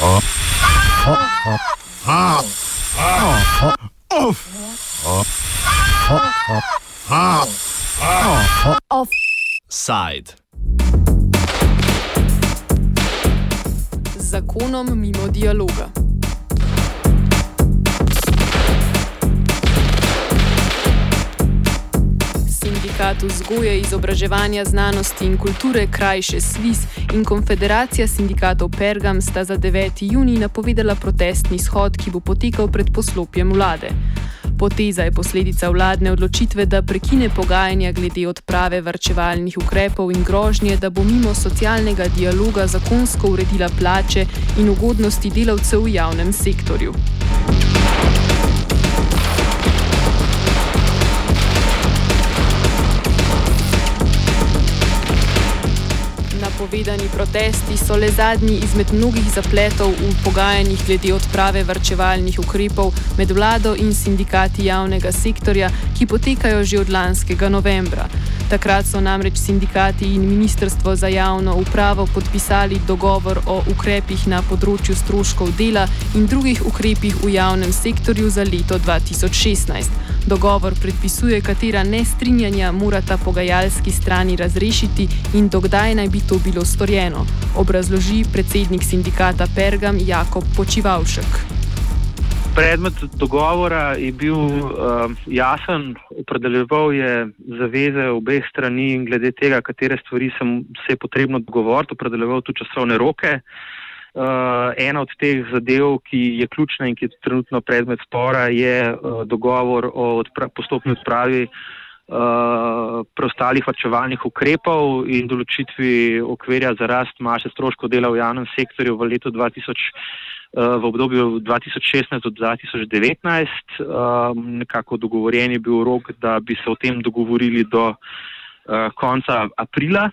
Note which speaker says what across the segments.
Speaker 1: Offside.
Speaker 2: Vzgoje, izobraževanja, znanosti in kulture krajše SWIS in Konfederacija sindikatov Pergam sta za 9. juni napovedala protestni shod, ki bo potekal pred poslopjem vlade. Poteza je posledica vladne odločitve, da prekine pogajanja glede odprave varčevalnih ukrepov in grožnje, da bo mimo socialnega dialoga zakonsko uredila plače in ugodnosti delavcev v javnem sektorju. Napovedani protesti so le zadnji izmed mnogih zapletov v pogajanjih glede odprave varčevalnih ukrepov med vlado in sindikati javnega sektorja, ki potekajo že od lanskega novembra. Takrat so namreč sindikati in Ministrstvo za javno upravo podpisali dogovor o ukrepih na področju stroškov dela in drugih ukrepih v javnem sektorju za leto 2016. Dogovor predpisuje, katera nestrinjanja morata pogajalski strani razrešiti in dokdaj naj bi to bilo storjeno, obrazloži predsednik sindikata Pergam Jakob Počivalšek.
Speaker 3: Predmet dogovora je bil uh, jasen, opredeljeval je zaveze obeh strani glede tega, katere stvari sem, se je potrebno dogovoriti, opredeljeval tudi časovne roke. Uh, ena od teh zadev, ki je ključna in ki je trenutno predmet spora, je uh, dogovor o odpra postopni odpravi uh, preostalih varčevalnih ukrepov in določitvi okvirja za rast maše stroškov dela v javnem sektorju v letu 2000 v obdobju 2016 do 2019. Um, nekako dogovorjen je bil rok, da bi se o tem dogovorili do uh, konca aprila,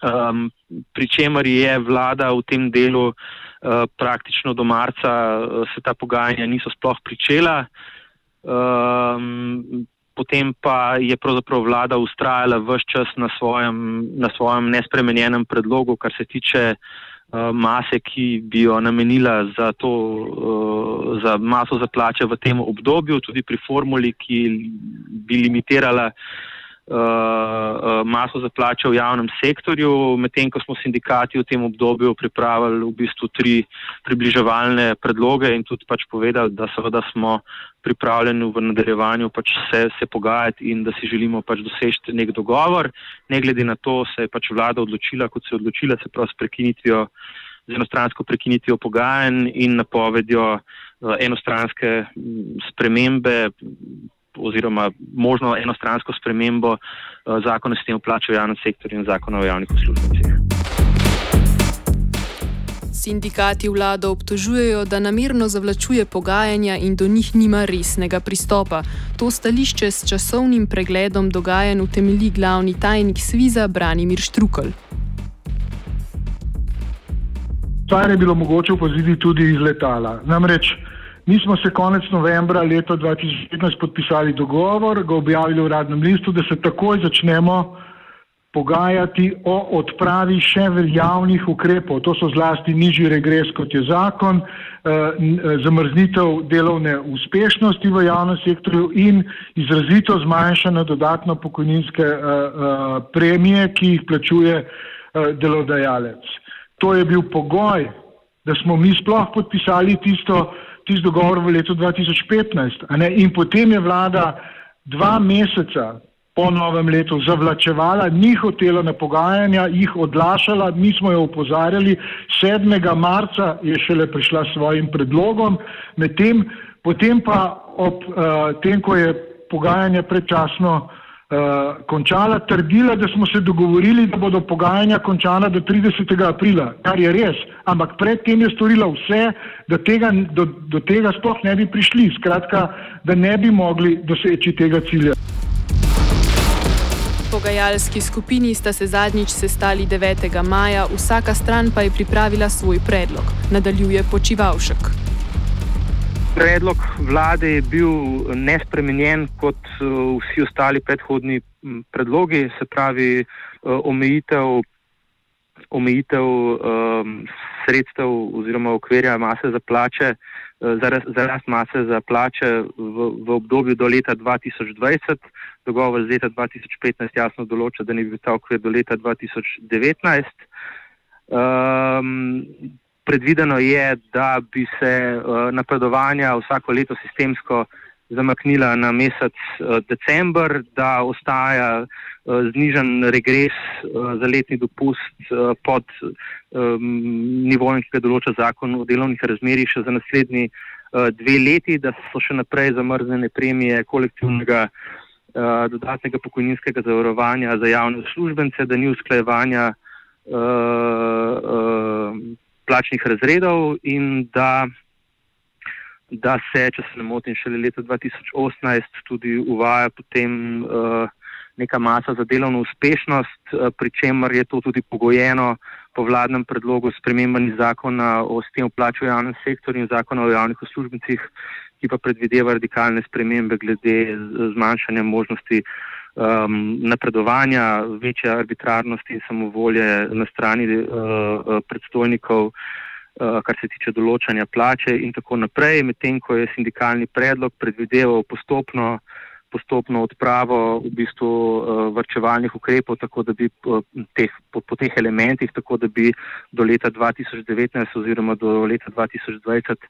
Speaker 3: um, pri čemer je vlada v tem delu uh, praktično do marca se ta pogajanja niso sploh pričela. Um, Potem pa je pravzaprav vlada ustrajala vse čas na svojem, na svojem nespremenjenem predlogu, kar se tiče uh, Eh, mase, ki bi jo namenila za, to, eh, za maso za plače v tem obdobju, tudi pri formuli, ki bi limitirala eh, maso za plače v javnem sektorju, medtem ko smo sindikati v tem obdobju pripravili v bistvu tri približevalne predloge in tudi pač povedali, da seveda smo pripravljeni v nadaljevanju pač se, se pogajati in da si želimo pač doseči nek dogovor. Ne glede na to se je pač vlada odločila, kot se je odločila, se pravi s prekinitvijo, z enostransko prekinitvijo pogajanj in napovedjo uh, enostranske spremembe oziroma možno enostransko spremembo uh, zakona s tem o plaču v javnem sektorju in zakona o javnih uslužbencih.
Speaker 2: Sindikati vlado obtožujejo, da namerno zavlačuje pogajanja in do njih nima resnega pristopa. To stališče s časovnim pregledom dogajanj utemeli glavni tajnik Sviza Branimir Štrukl.
Speaker 4: Stvar je bilo mogoče opaziti tudi iz letala. Namreč mi smo se konec novembra leta 2015 podpisali dogovor, ga objavili v uradnem listu, da se takoj začnemo pogajati o odpravi še veljavnih ukrepov. To so zlasti nižji regres, kot je zakon, eh, eh, zamrznitev delovne uspešnosti v javnem sektorju in izrazito zmanjšane dodatno pokojninske eh, premije, ki jih plačuje delodajalec. To je bil pogoj, da smo mi sploh podpisali tisto, tisto dogovor v letu 2015. In potem je vlada dva meseca po novem letu zavlačevala, ni hotela na pogajanja, jih odlašala, mi smo jo upozarjali, 7. marca je šele prišla s svojim predlogom, medtem potem pa ob uh, tem, ko je pogajanja predčasno uh, končala, trdila, da smo se dogovorili, da bodo pogajanja končana do 30. aprila, kar je res, ampak predtem je storila vse, da tega, do, do tega sploh ne bi prišli, skratka, da ne bi mogli doseči tega cilja
Speaker 2: pogajalski skupini sta se zadnjič sestali 9. maja, vsaka stran pa je pripravila svoj predlog. Nadaljuje počivalšek.
Speaker 3: Predlog vlade je bil nespremenjen kot uh, vsi ostali predhodni predlogi, se pravi uh, omejitev omejitev um, sredstev oziroma okvirja mase za plače, uh, za, za rast mase za plače v, v obdobju do leta 2020. Dogovor z leta 2015 jasno določa, da ne bi bil ta okvir do leta 2019. Um, predvideno je, da bi se uh, napredovanja vsako leto sistemsko zamaknila na mesec uh, december, da ostaja uh, znižen regres za letni dopust pod um, nivojem, ki ga določa zakon o delovnih razmerjih še za naslednji dve leti, da so še naprej zamrznjene premije kolektivnega dodatnega pokojninskega zavarovanja za javne službence, da ni usklajevanja plačnih razredov in da da se, če se ne motim, šele leta 2018 tudi uvaja potem uh, neka masa za delovno uspešnost, uh, pri čemer je to tudi pogojeno po vladnem predlogu spremembani zakona o sistemu plač v javnem sektorju in zakona o javnih uslužbencih, ki pa predvideva radikalne spremembe glede zmanjšanja možnosti um, napredovanja, večje arbitrarnosti in samovolje na strani uh, predstojnikov. Eh, kar se tiče določanja plače in tako naprej, medtem ko je sindikalni predlog predvideval postopno, postopno odpravo v bistvu uh, vrčevalnih ukrepov, tako da bi uh, teh, po, po teh elementih, tako da bi do leta 2019 oziroma do leta 2020 uh,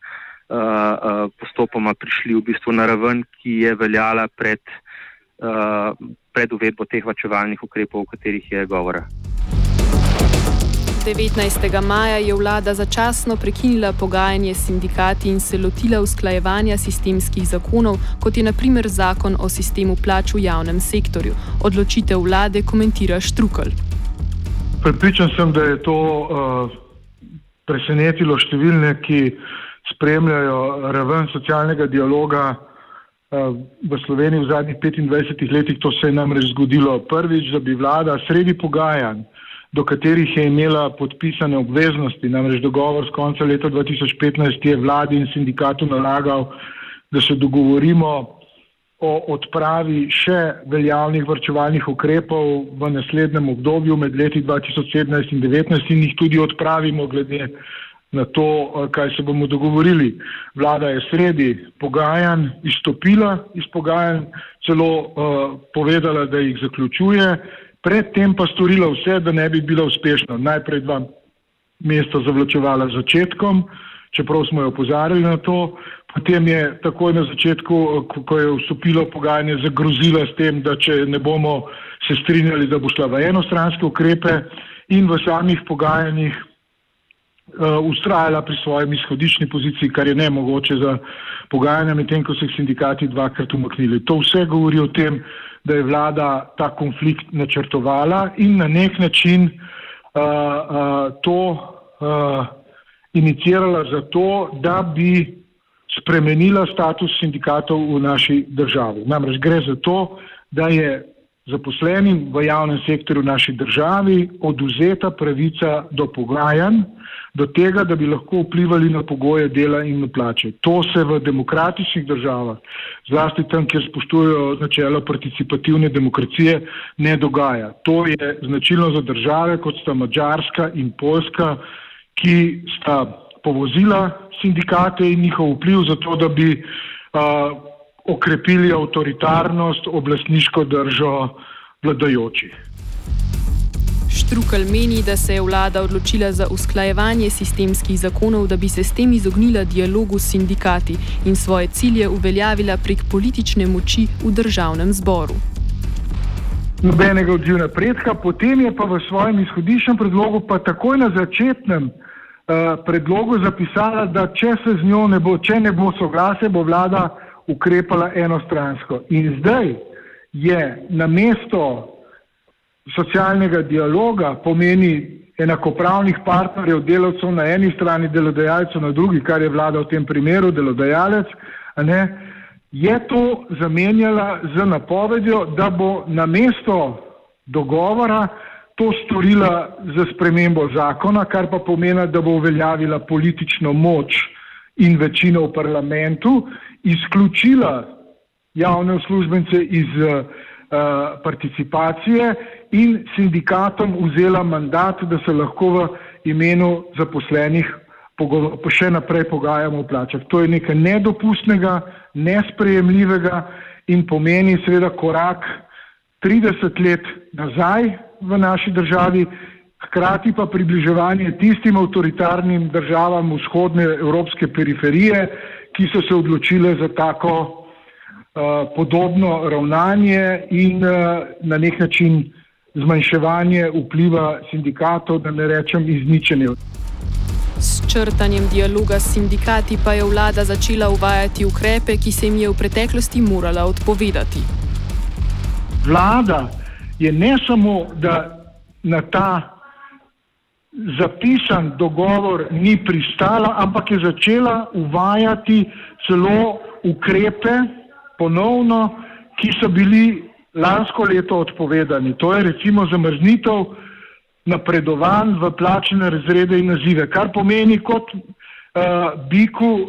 Speaker 3: uh, postopoma prišli v bistvu na raven, ki je veljala pred, uh, pred uvedbo teh vrčevalnih ukrepov, o katerih je govora.
Speaker 2: 19. maja je vlada začasno prekinila pogajanje s sindikati in se lotila usklajevanja sistemskih zakonov, kot je naprimer zakon o sistemu plač v javnem sektorju. Odločitev vlade komentira Štrukal.
Speaker 4: Pripričan sem, da je to uh, presenetilo številne, ki spremljajo raven socialnega dialoga v Sloveniji v zadnjih 25 letih. To se je namreč zgodilo prvič, da bi vlada sredi pogajanj do katerih je imela podpisane obveznosti. Namreč dogovor z konca leta 2015 je vladi in sindikatu nalagal, da se dogovorimo o odpravi še veljavnih vrčevalnih ukrepov v naslednjem obdobju med leti 2017 in 2019 in jih tudi odpravimo glede na to, kaj se bomo dogovorili. Vlada je sredi pogajanj izstopila iz pogajanj, celo uh, povedala, da jih zaključuje predtem pa storila vse, da ne bi bila uspešna. Najprej dva mesta zavlačevala začetkom, čeprav smo jo opozarjali na to, potem je takoj na začetku, ko je vstopilo pogajanje, zagrozila s tem, da če ne bomo se strinjali, da bo šla v enostranske ukrepe in v samih pogajanjih ustrajala pri svojem izhodišni poziciji, kar je ne mogoče za pogajanja, medtem ko so se sindikati dvakrat umaknili. To vse govori o tem, da je vlada ta konflikt načrtovala in na nek način uh, uh, to uh, inicirala zato, da bi spremenila status sindikatov v naši državi. Namreč gre za to, da je zaposlenim v javnem sektorju v naši državi oduzeta pravica do pogajanj, do tega, da bi lahko vplivali na pogoje dela in na plače. To se v demokratičnih državah, zlasti tam, kjer spoštujejo načelo participativne demokracije, ne dogaja. To je značilno za države, kot sta Mačarska in Poljska, ki sta povozila sindikate in njihov vpliv za to, da bi uh, okrepili avtoritarnost, oblastniško držo vladajočih.
Speaker 2: Štrukel meni, da se je vlada odločila za usklajevanje sistemskih zakonov, da bi se s tem izognila dialogu s sindikati in svoje cilje uveljavila prek politične moči v državnem zboru.
Speaker 4: Nobenega odziva napredka, potem je pa v svojem izhodiščnem predlogu, pa takoj na začetnem uh, predlogu zapisala, da če se z njo ne bo, če ne bo soglasje, bo vlada ukrepala enostransko. In zdaj je na mesto socialnega dialoga, pomeni enakopravnih partnerjev, delavcev na eni strani, delodajalcev na drugi, kar je vlada v tem primeru, delodajalec, ne, je to zamenjala z napovedjo, da bo na mesto dogovora to storila za spremembo zakona, kar pa pomeni, da bo uveljavila politično moč in večino v parlamentu, izključila javne uslužbence iz uh, participacije in sindikatom vzela mandat, da se lahko v imenu zaposlenih še naprej pogajamo o plačah. To je nekaj nedopustnega, nesprejemljivega in pomeni seveda korak 30 let nazaj v naši državi, hkrati pa približevanje tistim avtoritarnim državam vzhodne evropske periferije, ki so se odločile za tako uh, podobno ravnanje in uh, na nek način zmanjševanje vpliva sindikatov, da ne rečem izničenje.
Speaker 2: S črtanjem dialoga s sindikati pa je vlada začela uvajati ukrepe, ki se jim je v preteklosti morala odpovedati.
Speaker 4: Vlada je ne samo, da na ta zapisan dogovor ni pristala, ampak je začela uvajati celo ukrepe ponovno, ki so bili lansko leto odpovedani. To je recimo zamrznitev napredovanj v plačene razrede in nazive, kar pomeni kot uh, biku uh,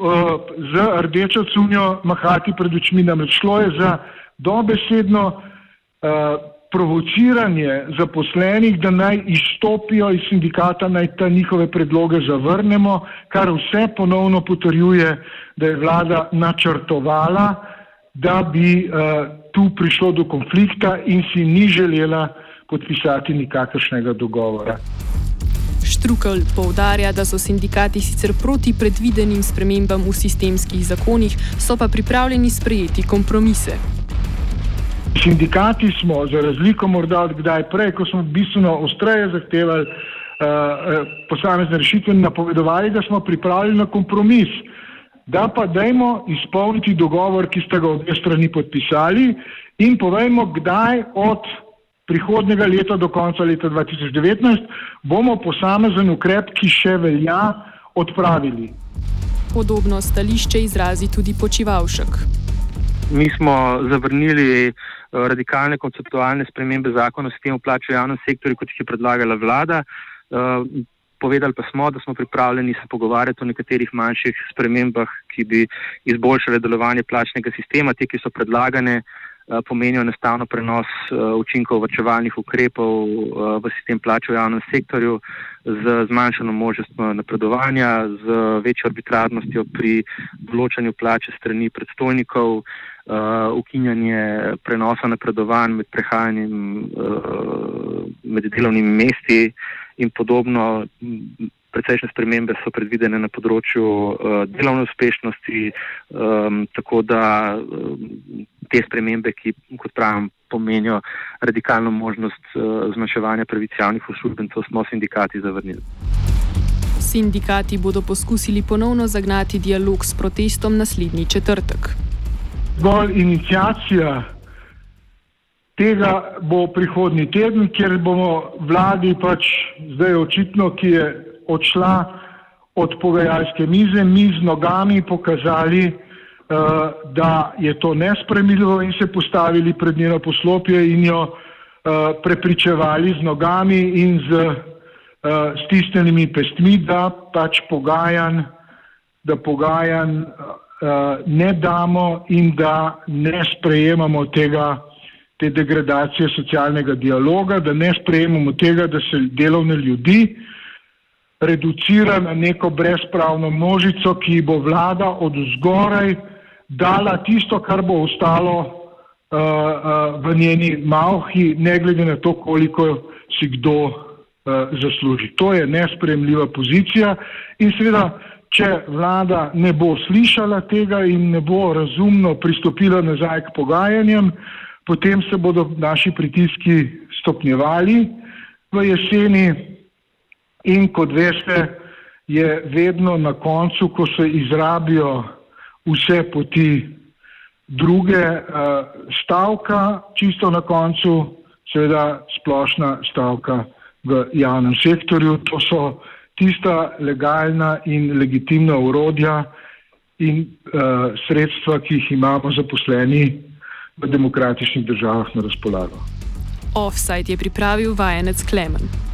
Speaker 4: z rdečo cunjo mahati pred očmi. Namreč šlo je za dobesedno uh, provociranje zaposlenih, da naj izstopijo iz sindikata, naj ta njihove predloge zavrnemo, kar vse ponovno potrjuje, da je vlada načrtovala, da bi uh, tu prišlo do konflikta in si ni želela podpisati nikakršnega dogovora.
Speaker 2: Štrukel poudarja, da so sindikati sicer proti predvidenim spremembam v sistemskih zakonih, so pa pripravljeni sprejeti kompromise.
Speaker 4: Sindikati smo, za razliko morda od kdaj prej, ko smo bistveno ostreje zahtevali uh, posamezne rešitve in napovedovali, da smo pripravljeni na kompromis. Da pa dajmo izpolniti dogovor, ki ste ga obe strani podpisali in povejmo, kdaj od prihodnega leta do konca leta 2019 bomo posamezen ukrep, ki še velja, odpravili.
Speaker 2: Podobno stališče izrazi tudi počivalšek.
Speaker 3: Mi smo zavrnili radikalne konceptualne spremembe zakona o sistemu plač v javnem sektorju, kot jih je predlagala vlada. Eh, povedali pa smo, da smo pripravljeni se pogovarjati o nekaterih manjših spremembah, ki bi izboljšale delovanje plačnega sistema. Te, ki so predlagane, Eh, pomenijo enostavno prenos eh, učinkov vrčevalnih ukrepov eh, v sistem plač v javnem sektorju z zmanjšano možnostjo napredovanja, z večjo arbitrarnostjo pri določanju plače strani predstojnikov, ukinjanje prenosa napredovanj med prehajanjem med delovnimi mesti in podobno. Precejšnje spremembe so predvidene na področju uh, delovne uspešnosti, um, tako da um, te spremembe, ki, kot pravim, pomenijo radikalno možnost uh, zmanjševanja pravic javnih uslužbencev, smo sindikati zavrnili.
Speaker 2: Sindikati bodo poskusili ponovno zagnati dialog s protestom naslednji četrtek.
Speaker 4: Zgolj inicijacija tega bo prihodnji teden, ker bomo vladi pač zdaj očitno, ki je odšla od pogajalske mize, mi z nogami pokazali, Eh, da je to nespremljivo in se postavili pred njeno poslopje in jo eh, prepričevali z nogami in z eh, stisnjenimi pestmi, da pač pogajan, da pogajan ne damo in da ne sprejemamo tega, te degradacije socialnega dialoga, da ne sprejemamo tega, da se delovne ljudi reducira na neko brezpravno množico, ki bo vlada od zgoraj dala tisto, kar bo ostalo uh, uh, v njeni malhi, ne glede na to, koliko si kdo uh, zasluži. To je nespremljiva pozicija in seveda, če vlada ne bo slišala tega in ne bo razumno pristopila nazaj k pogajanjem, potem se bodo naši pritiski stopnjevali v jeseni in kot veste, je vedno na koncu, ko se izrabijo vse poti. Druge uh, stavka, čisto na koncu, seveda splošna stavka v javnem sektorju. To so tista legalna in legitimna urodja in uh, sredstva, ki jih imamo zaposleni v demokratičnih državah na razpolago.
Speaker 2: Offside je pripravil vajenec Klemen.